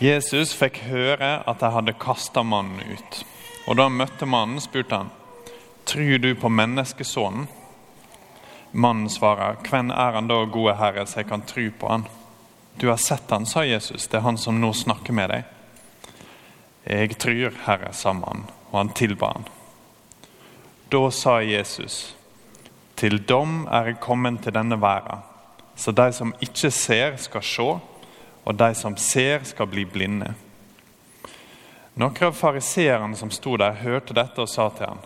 Jesus fikk høre at de hadde kasta mannen ut. Og Da han møtte mannen, spurte han, «Tror du på menneskesonen? Mannen svarer, Hvem er han da, gode Herre, så jeg kan tro på han? Du har sett han, sa Jesus, det er han som nå snakker med deg. Jeg tror, Herre, sa mannen, og han tilba han. Da sa Jesus, til dom er jeg kommet til denne verden, så de som ikke ser, skal se, og de som ser, skal bli blinde. Noen av fariseerne som sto der, hørte dette og sa til ham,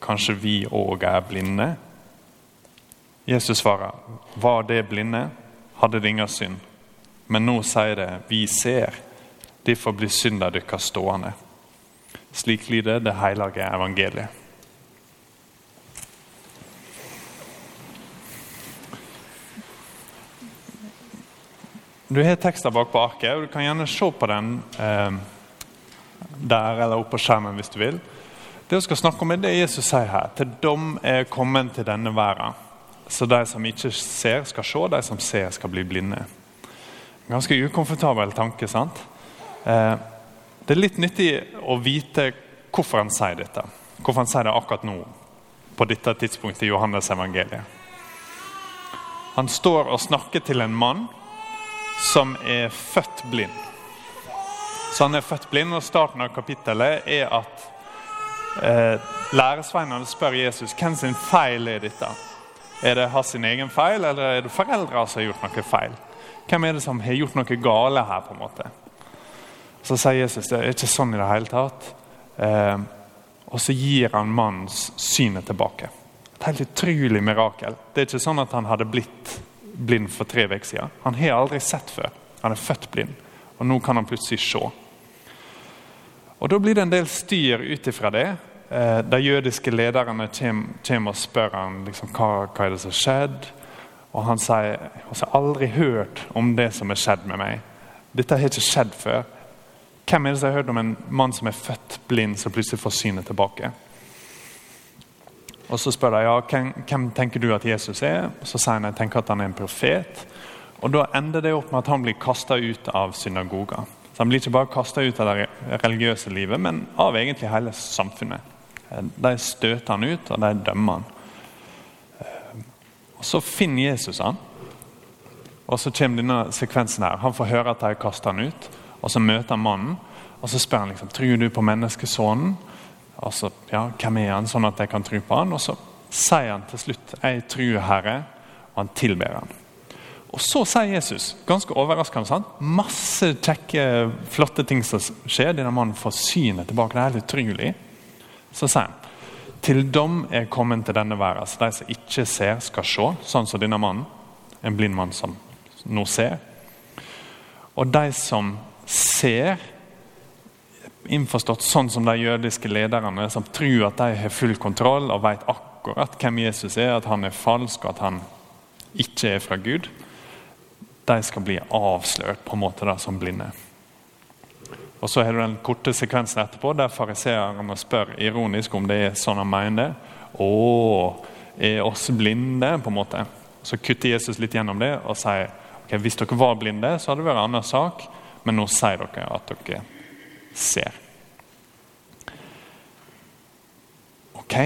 Kanskje vi òg er blinde? Jesus svarer, Var det blinde, hadde det ingen synd. Men nå sier det, vi ser. Derfor blir synda deres stående. Slik lyder det hellige evangeliet. Du har teksten bak på arket, og du kan gjerne se på den eh, der eller oppe på skjermen hvis du vil. Det vi skal snakke om er det Jesus sier her. Til dom er kommet til denne verden. Så de som ikke ser, skal se, de som ser, skal bli blinde. Ganske ukomfortabel tanke, sant? Eh, det er litt nyttig å vite hvorfor han sier dette. Hvorfor han sier det akkurat nå, på dette tidspunktet i Johannes evangeliet. Han står og snakker til en mann som er født blind. Så han er født blind, og starten av kapittelet er at eh, læresveinene spør Jesus hvem sin feil er dette. Er det hans egen feil, eller er det foreldre som har gjort noe feil? Hvem er det som har gjort noe gale her? på en måte? Så sier Jesus det er ikke sånn i det hele tatt. Eh, og så gir han mannens synet tilbake. Et helt utrolig mirakel. Det er ikke sånn at han hadde blitt blind for tre uker siden. Han har aldri sett før. Han er født blind, og nå kan han plutselig se. Og Da blir det en del styr ut ifra det. Eh, de jødiske lederne kommer og spør han liksom, hva, hva er det som har skjedd. Og han sier jeg har aldri hørt om det som har skjedd med meg. Dette har ikke skjedd før. Hvem er det som har hørt om en mann som er født blind, som plutselig får synet tilbake? Og Så spør de ja, hvem, hvem tenker du at Jesus er. Så sier han jeg tenker at han er en profet. Og Da ender det opp med at han blir kasta ut av synagoga. Så Han blir ikke bare kasta ut av det religiøse livet, men av egentlig hele samfunnet. De støter han ut, og de dømmer han. Og Så finner Jesus han. Og så kommer denne sekvensen her. Han får høre at de kaster han ut. og Så møter han mannen, og så spør han liksom, tror du på menneskesonen. Altså, ja, Hvem er han, sånn at jeg kan tro på han? Og så sier han til slutt 'Jeg tror Herre', og han tilber han. Og Så sier Jesus, ganske overraskende, sant? masse kjekke, flotte ting som skjer. Denne mannen får synet tilbake. Det er helt utrolig. Så sier han til dom er kommet til denne verden. Så de som ikke ser, skal se, sånn som denne mannen. En blind mann som nå ser. Og de som ser, innforstått sånn som de jødiske lederne, som tror at de har full kontroll og vet akkurat hvem Jesus er, at han er falsk og at han ikke er fra Gud, de skal bli avslørt på en måte da, som blinde. Og Så har du den korte sekvensen etterpå der fariseerne spør ironisk om det er sånn han mener. Å, er oss blinde? på en måte. Så kutter Jesus litt gjennom det og sier ok, hvis dere var blinde, så hadde det vært en annen sak, men nå sier dere at dere ser. Ok,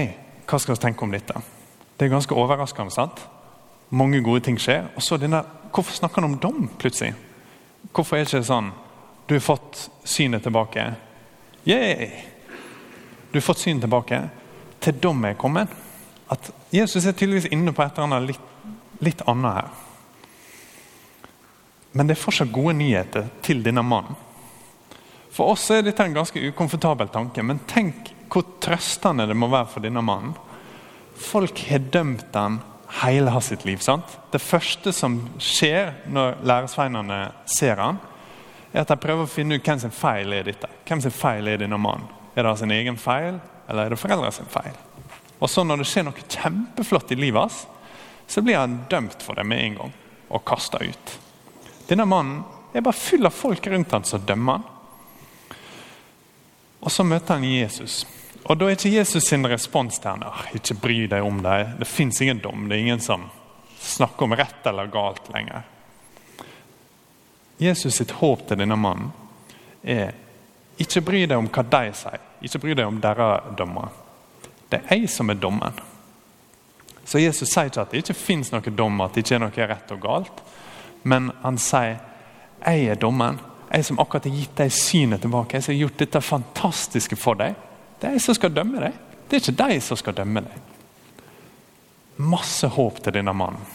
hva skal vi tenke om dette? Det er ganske overraskende. sant? Mange gode ting skjer. Og så denne, Hvorfor snakker han om dom plutselig? Hvorfor er det ikke sånn Du har fått synet tilbake. Yeah! Du har fått synet tilbake. Til dom er kommet. At Jesus er tydeligvis inne på et eller annet litt, litt annet her. Men det er fortsatt gode nyheter til denne mannen. For oss er dette en ganske ukomfortabel tanke, men tenk hvor trøstende det må være for denne mannen. Folk har dømt han hele hans sitt liv. sant? Det første som skjer når læresveinene ser han, er at de prøver å finne ut hvem sin feil er dette. Hvem sin feil er denne mannen? Er det sin egen feil, eller er det foreldrene sin feil? Og så Når det skjer noe kjempeflott i livet hans, så blir han dømt for det med en gang og kasta ut. Denne mannen er bare full av folk rundt han som dømmer han. Og så møter han Jesus. Og Da er ikke Jesus sin respons til han, ikke bry deg om deg. Det fins ingen dom. Det er ingen som snakker om rett eller galt lenger. Jesus sitt håp til denne mannen er ikke bry deg om hva de sier, ikke bry deg om deres dommer. Det er jeg som er dommen. Så Jesus sier ikke at det ikke fins noen dom, at det ikke er noe rett og galt. Men han sier jeg er dommen. Jeg som akkurat har gitt deg synet tilbake. Jeg som har gjort dette fantastiske for deg. Det er jeg som skal dømme deg. Det er ikke de som skal dømme deg. Masse håp til denne mannen.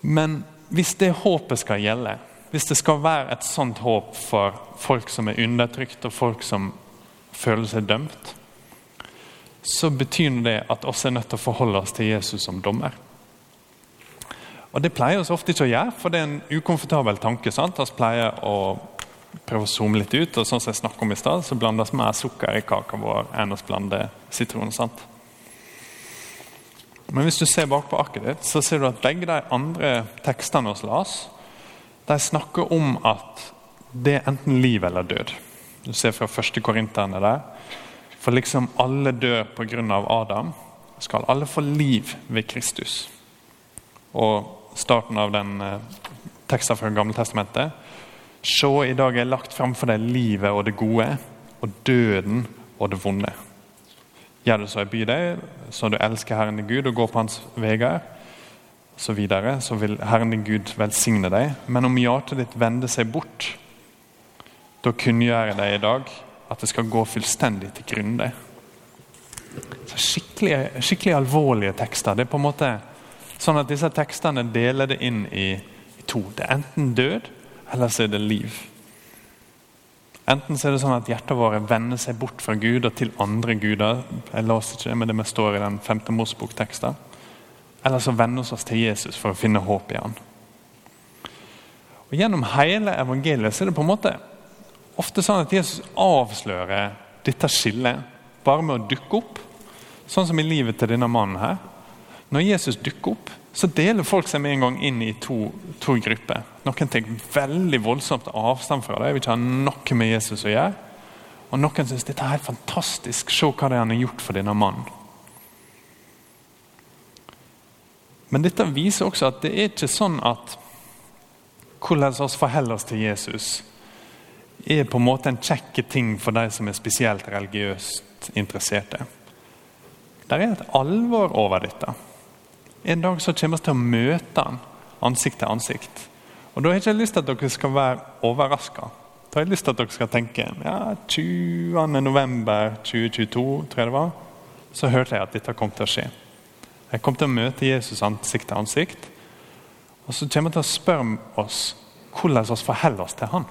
Men hvis det håpet skal gjelde, hvis det skal være et sånt håp for folk som er undertrykt og folk som føler seg dømt, så betyr det at oss er nødt til å forholde oss til Jesus som dommer. Og Det pleier vi ofte ikke å gjøre, for det er en ukomfortabel tanke. sant? Vi pleier å prøve å zoome litt ut, og sånn som jeg snakket om i sted, så blandes mer sukker i kaka vår enn vi blander sitron. sant? Men hvis du ser bakpå arket ditt, så ser du at begge de andre tekstene vi las, de snakker om at det er enten liv eller død. Du ser fra første korinterne der. For liksom alle dør pga. Adam, skal alle få liv ved Kristus. Og starten av den eh, teksten fra Gamle Testamentet. Se, i dag er lagt fram for deg livet og det gode, og døden og det vonde. Gjør du så jeg byr deg, så du elsker Herren din Gud og går på Hans veier, så, videre, så vil Herren din Gud velsigne deg. Men om hjertet ditt vender seg bort, da kunngjør jeg deg i dag at det skal gå fullstendig til grunne. Skikkelig, skikkelig, alvorlige tekster. Det er på en måte sånn at Disse tekstene deler det inn i, to. Det er enten død, eller så er det liv. Enten så er det sånn at hjertet vårt vender seg bort fra Gud og til andre guder. Jeg leste ikke det, men det står i den femte Mosbok-teksten. Eller så vender vi oss til Jesus for å finne håp i han. Og Gjennom hele evangeliet så er det på en måte ofte sånn at Jesus avslører dette skillet bare med å dukke opp. Sånn som i livet til denne mannen her. Når Jesus dukker opp, så deler folk seg med en gang inn i to, to grupper. Noen tar veldig voldsomt avstand fra det, vil ikke ha noe med Jesus å gjøre. Og noen syns dette er helt fantastisk. Se hva det er han har gjort for denne mannen. Men dette viser også at det er ikke sånn at hvordan vi forholder oss til Jesus, er på en måte en kjekke ting for de som er spesielt religiøst interesserte. Det er et alvor over dette. En dag så kommer vi til å møte han ansikt til ansikt. Og Da har jeg ikke lyst til at dere skal være overraska. Da har jeg lyst til at dere skal tenke ja, 20. november 2022, tror jeg det var, så hørte jeg at dette kom til å skje. Jeg kom til å møte Jesus ansikt til ansikt. Og så kommer han til å spørre oss hvordan vi forholder oss til han.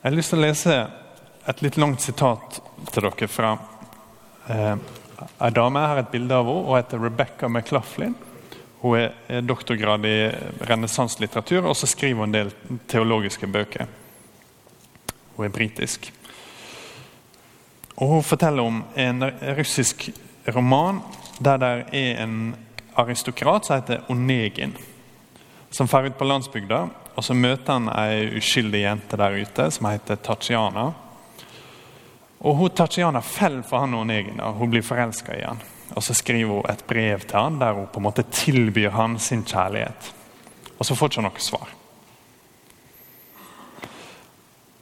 Jeg har lyst til å lese et litt langt sitat til dere fra eh, ei dame. Jeg har et bilde av henne. Hun heter Rebecca McLaughlin. Hun er doktorgrad i renessanselitteratur, og så skriver hun en del teologiske bøker. Hun er britisk. Og Hun forteller om en russisk roman der det er en aristokrat som heter Onegin. Som drar ut på landsbygda, og så møter han ei uskyldig jente der ute som heter Tatsiana. Og hun Tatjana faller for han Onegin. og Hun blir forelska i han. Og Så skriver hun et brev til han der hun på en måte tilbyr han sin kjærlighet. Og så får hun ikke noe svar.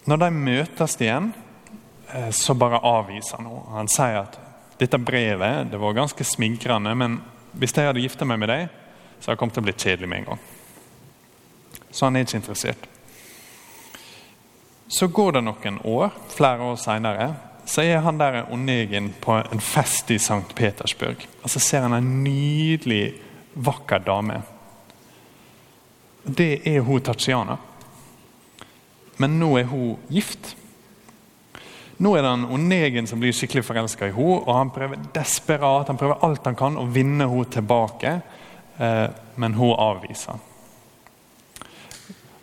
Når de møtes igjen, Eh, så bare avviser han henne. Han sier at dette brevet det var ganske smigrende, men hvis jeg hadde gifta meg med deg, så hadde jeg kommet til å bli kjedelig med en gang. Så han er ikke interessert. Så går det noen år, flere år seinere, så er han der Onegin på en fest i St. Petersburg. Og så ser han en nydelig, vakker dame. Det er hun Tatsiana. Men nå er hun gift. Nå er det en Onegen som blir skikkelig forelska i henne, og han prøver desperat, han prøver alt han kan å vinne henne tilbake, eh, men hun avviser.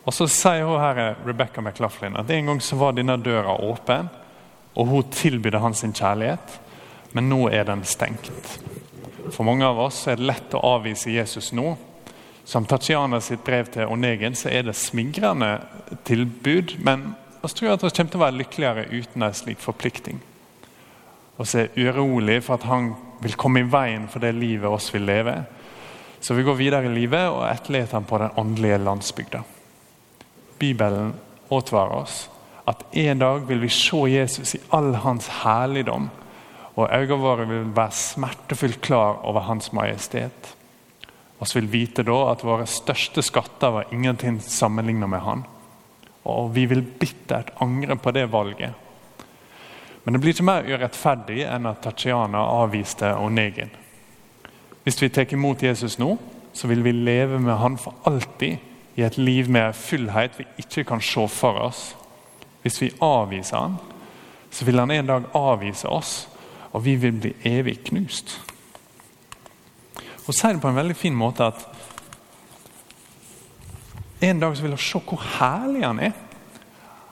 Og Så sier hun her, Rebecca McLaughlin at en gang så var denne døra åpen, og hun tilbydde han sin kjærlighet, men nå er den stengt. For mange av oss er det lett å avvise Jesus nå. Som Tatjana sitt brev til Onegen så er det smigrende tilbud, men vi tror at vi kommer til å være lykkeligere uten en slik forplikting. Vi er urolig for at han vil komme i veien for det livet oss vil leve. Så vi går videre i livet og etterlater han på den åndelige landsbygda. Bibelen advarer oss. At en dag vil vi se Jesus i all hans herligdom. Og øynene våre vil være smertefullt klar over Hans Majestet. Vi vil vite da at våre største skatter var ingenting sammenlignet med Han. Og vi vil bittert angre på det valget. Men det blir ikke mer urettferdig enn at Tatjana avviste Onegin. Hvis vi tar imot Jesus nå, så vil vi leve med Han for alltid i et liv med fullhet vi ikke kan se for oss. Hvis vi avviser Han, så vil Han en dag avvise oss, og vi vil bli evig knust. Og sier det på en veldig fin måte at en dag så vil hun se hvor herlig han er.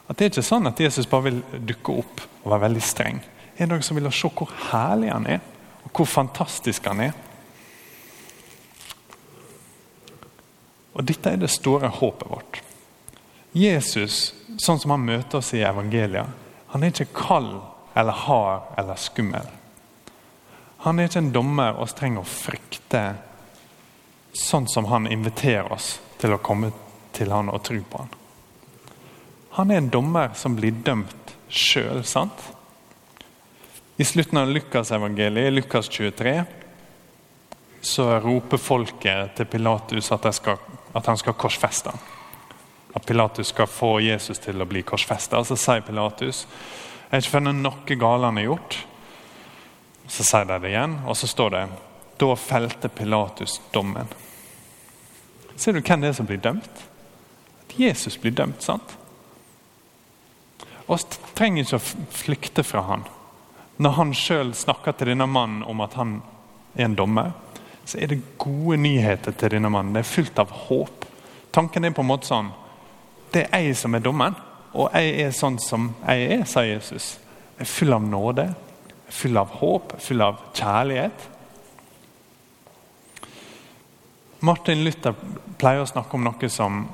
At Det er ikke sånn at Jesus bare vil dukke opp og være veldig streng. En dag så vil hun se hvor herlig han er, og hvor fantastisk han er. Og Dette er det store håpet vårt. Jesus, sånn som han møter oss i evangeliet, han er ikke kald eller hard eller skummel. Han er ikke en dommer vi trenger å frykte, sånn som han inviterer oss til å komme til han og tro på han. Han er en dommer som blir dømt sjøl, sant? I slutten av Lukasevangeliet, Lukas 23, så roper folket til Pilatus at, skal, at han skal korsfeste ham. At Pilatus skal få Jesus til å bli korsfesta. Så sier Pilatus jeg har ikke funnet noe galt han har gjort. Så sier de det igjen, og så står det da felte Pilatus dommen. Ser du hvem det er som blir dømt? At Jesus blir dømt. sant? Vi trenger ikke å flykte fra han. Når han sjøl snakker til denne mannen om at han er en dommer, så er det gode nyheter til denne mannen. Det er fullt av håp. Tanken er på en måte sånn Det er jeg som er dommen, og jeg er sånn som jeg er, sa Jesus. Jeg er full av nåde, full av håp, full av kjærlighet. Martin Luther pleier å snakke om noe som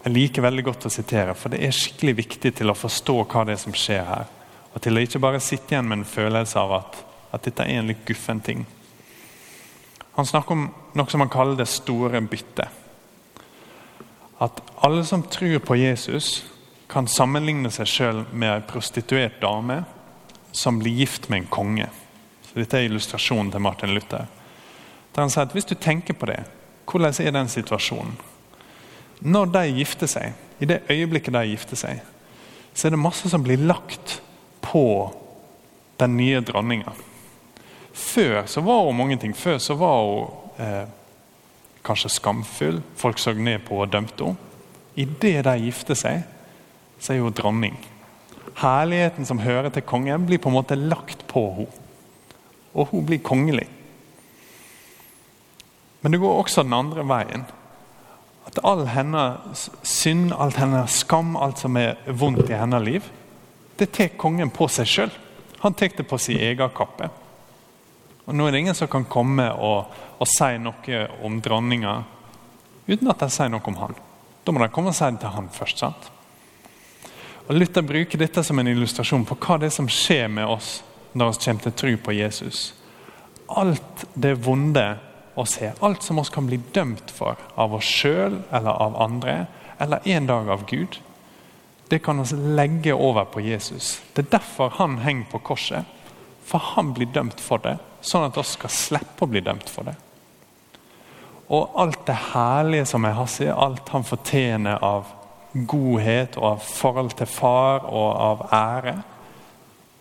jeg liker veldig godt å sitere, for det er skikkelig viktig til å forstå hva det er som skjer her. Og til å ikke bare sitte igjen med en følelse av at, at dette er en litt guffen ting. Han snakker om noe som han kaller det store byttet. At alle som tror på Jesus, kan sammenligne seg sjøl med en prostituert dame som blir gift med en konge. Så Dette er illustrasjonen til Martin Luther. Der han sier at Hvis du tenker på det, hvordan er den situasjonen? Når de gifter seg, i det øyeblikket de gifter seg, så er det masse som blir lagt på den nye dronninga. Før så var hun mange ting. Før så var hun eh, kanskje skamfull. Folk så ned på og dømte henne. Idet de gifter seg, så er hun dronning. Herligheten som hører til kongen, blir på en måte lagt på henne. Og hun blir kongelig. Men det går også den andre veien. At all hennes synd, alt hennes skam, alt som er vondt i hennes liv, det tar kongen på seg sjøl. Han tar det på sin egen kappe. Og Nå er det ingen som kan komme og, og si noe om dronninga uten at de sier noe om han. Da må de komme og si det til han først. sant? Og Luther bruker dette som en illustrasjon på hva det er som skjer med oss når vi kommer til tro på Jesus. Alt det vonde oss har, alt som oss kan bli dømt for av oss sjøl eller av andre, eller en dag av Gud, det kan oss legge over på Jesus. Det er derfor han henger på korset. For han blir dømt for det sånn at vi skal slippe å bli dømt for det. Og alt det herlige som er sett, alt han fortjener av godhet og av forhold til far og av ære,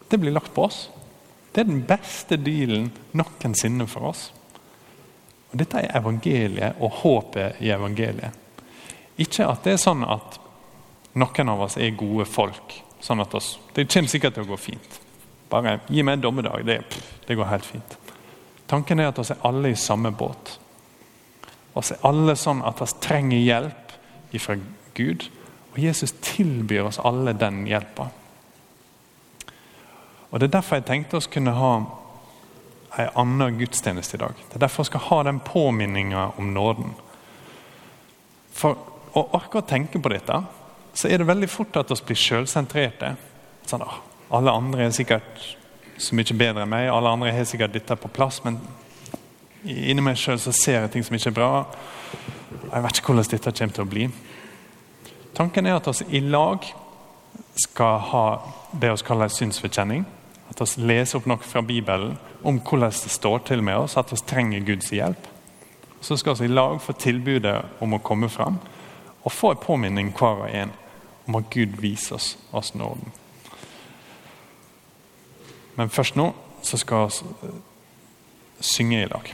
det blir lagt på oss. Det er den beste dealen noensinne for oss. Og Dette er evangeliet og håpet i evangeliet. Ikke at det er sånn at noen av oss er gode folk. sånn at oss, Det kommer sikkert til å gå fint. Bare gi meg en dommedag. Det, det går helt fint. Tanken er at oss er alle i samme båt. Oss er alle sånn at vi trenger hjelp fra Gud. Og Jesus tilbyr oss alle den hjelpa. Og Det er derfor jeg tenkte oss kunne ha en annen gudstjeneste i dag. Det er derfor vi skal ha den påminninga om nåden. For å orke å tenke på dette, så er det veldig fort at vi blir sjølsentrerte. Sånn, alle andre er sikkert så mye bedre enn meg. Alle andre har sikkert dette på plass, men inni meg sjøl ser jeg ting som ikke er bra. Jeg vet ikke hvordan dette kommer til å bli. Tanken er at vi i lag skal ha det vi kaller synsforkjenning. At vi leser opp noe fra Bibelen om hvordan det står til med oss, at vi trenger Guds hjelp. Så skal vi i lag få tilbudet om å komme fram og få en påminning hver og en om at Gud viser oss, oss nåden. Men først nå så skal vi synge i lag.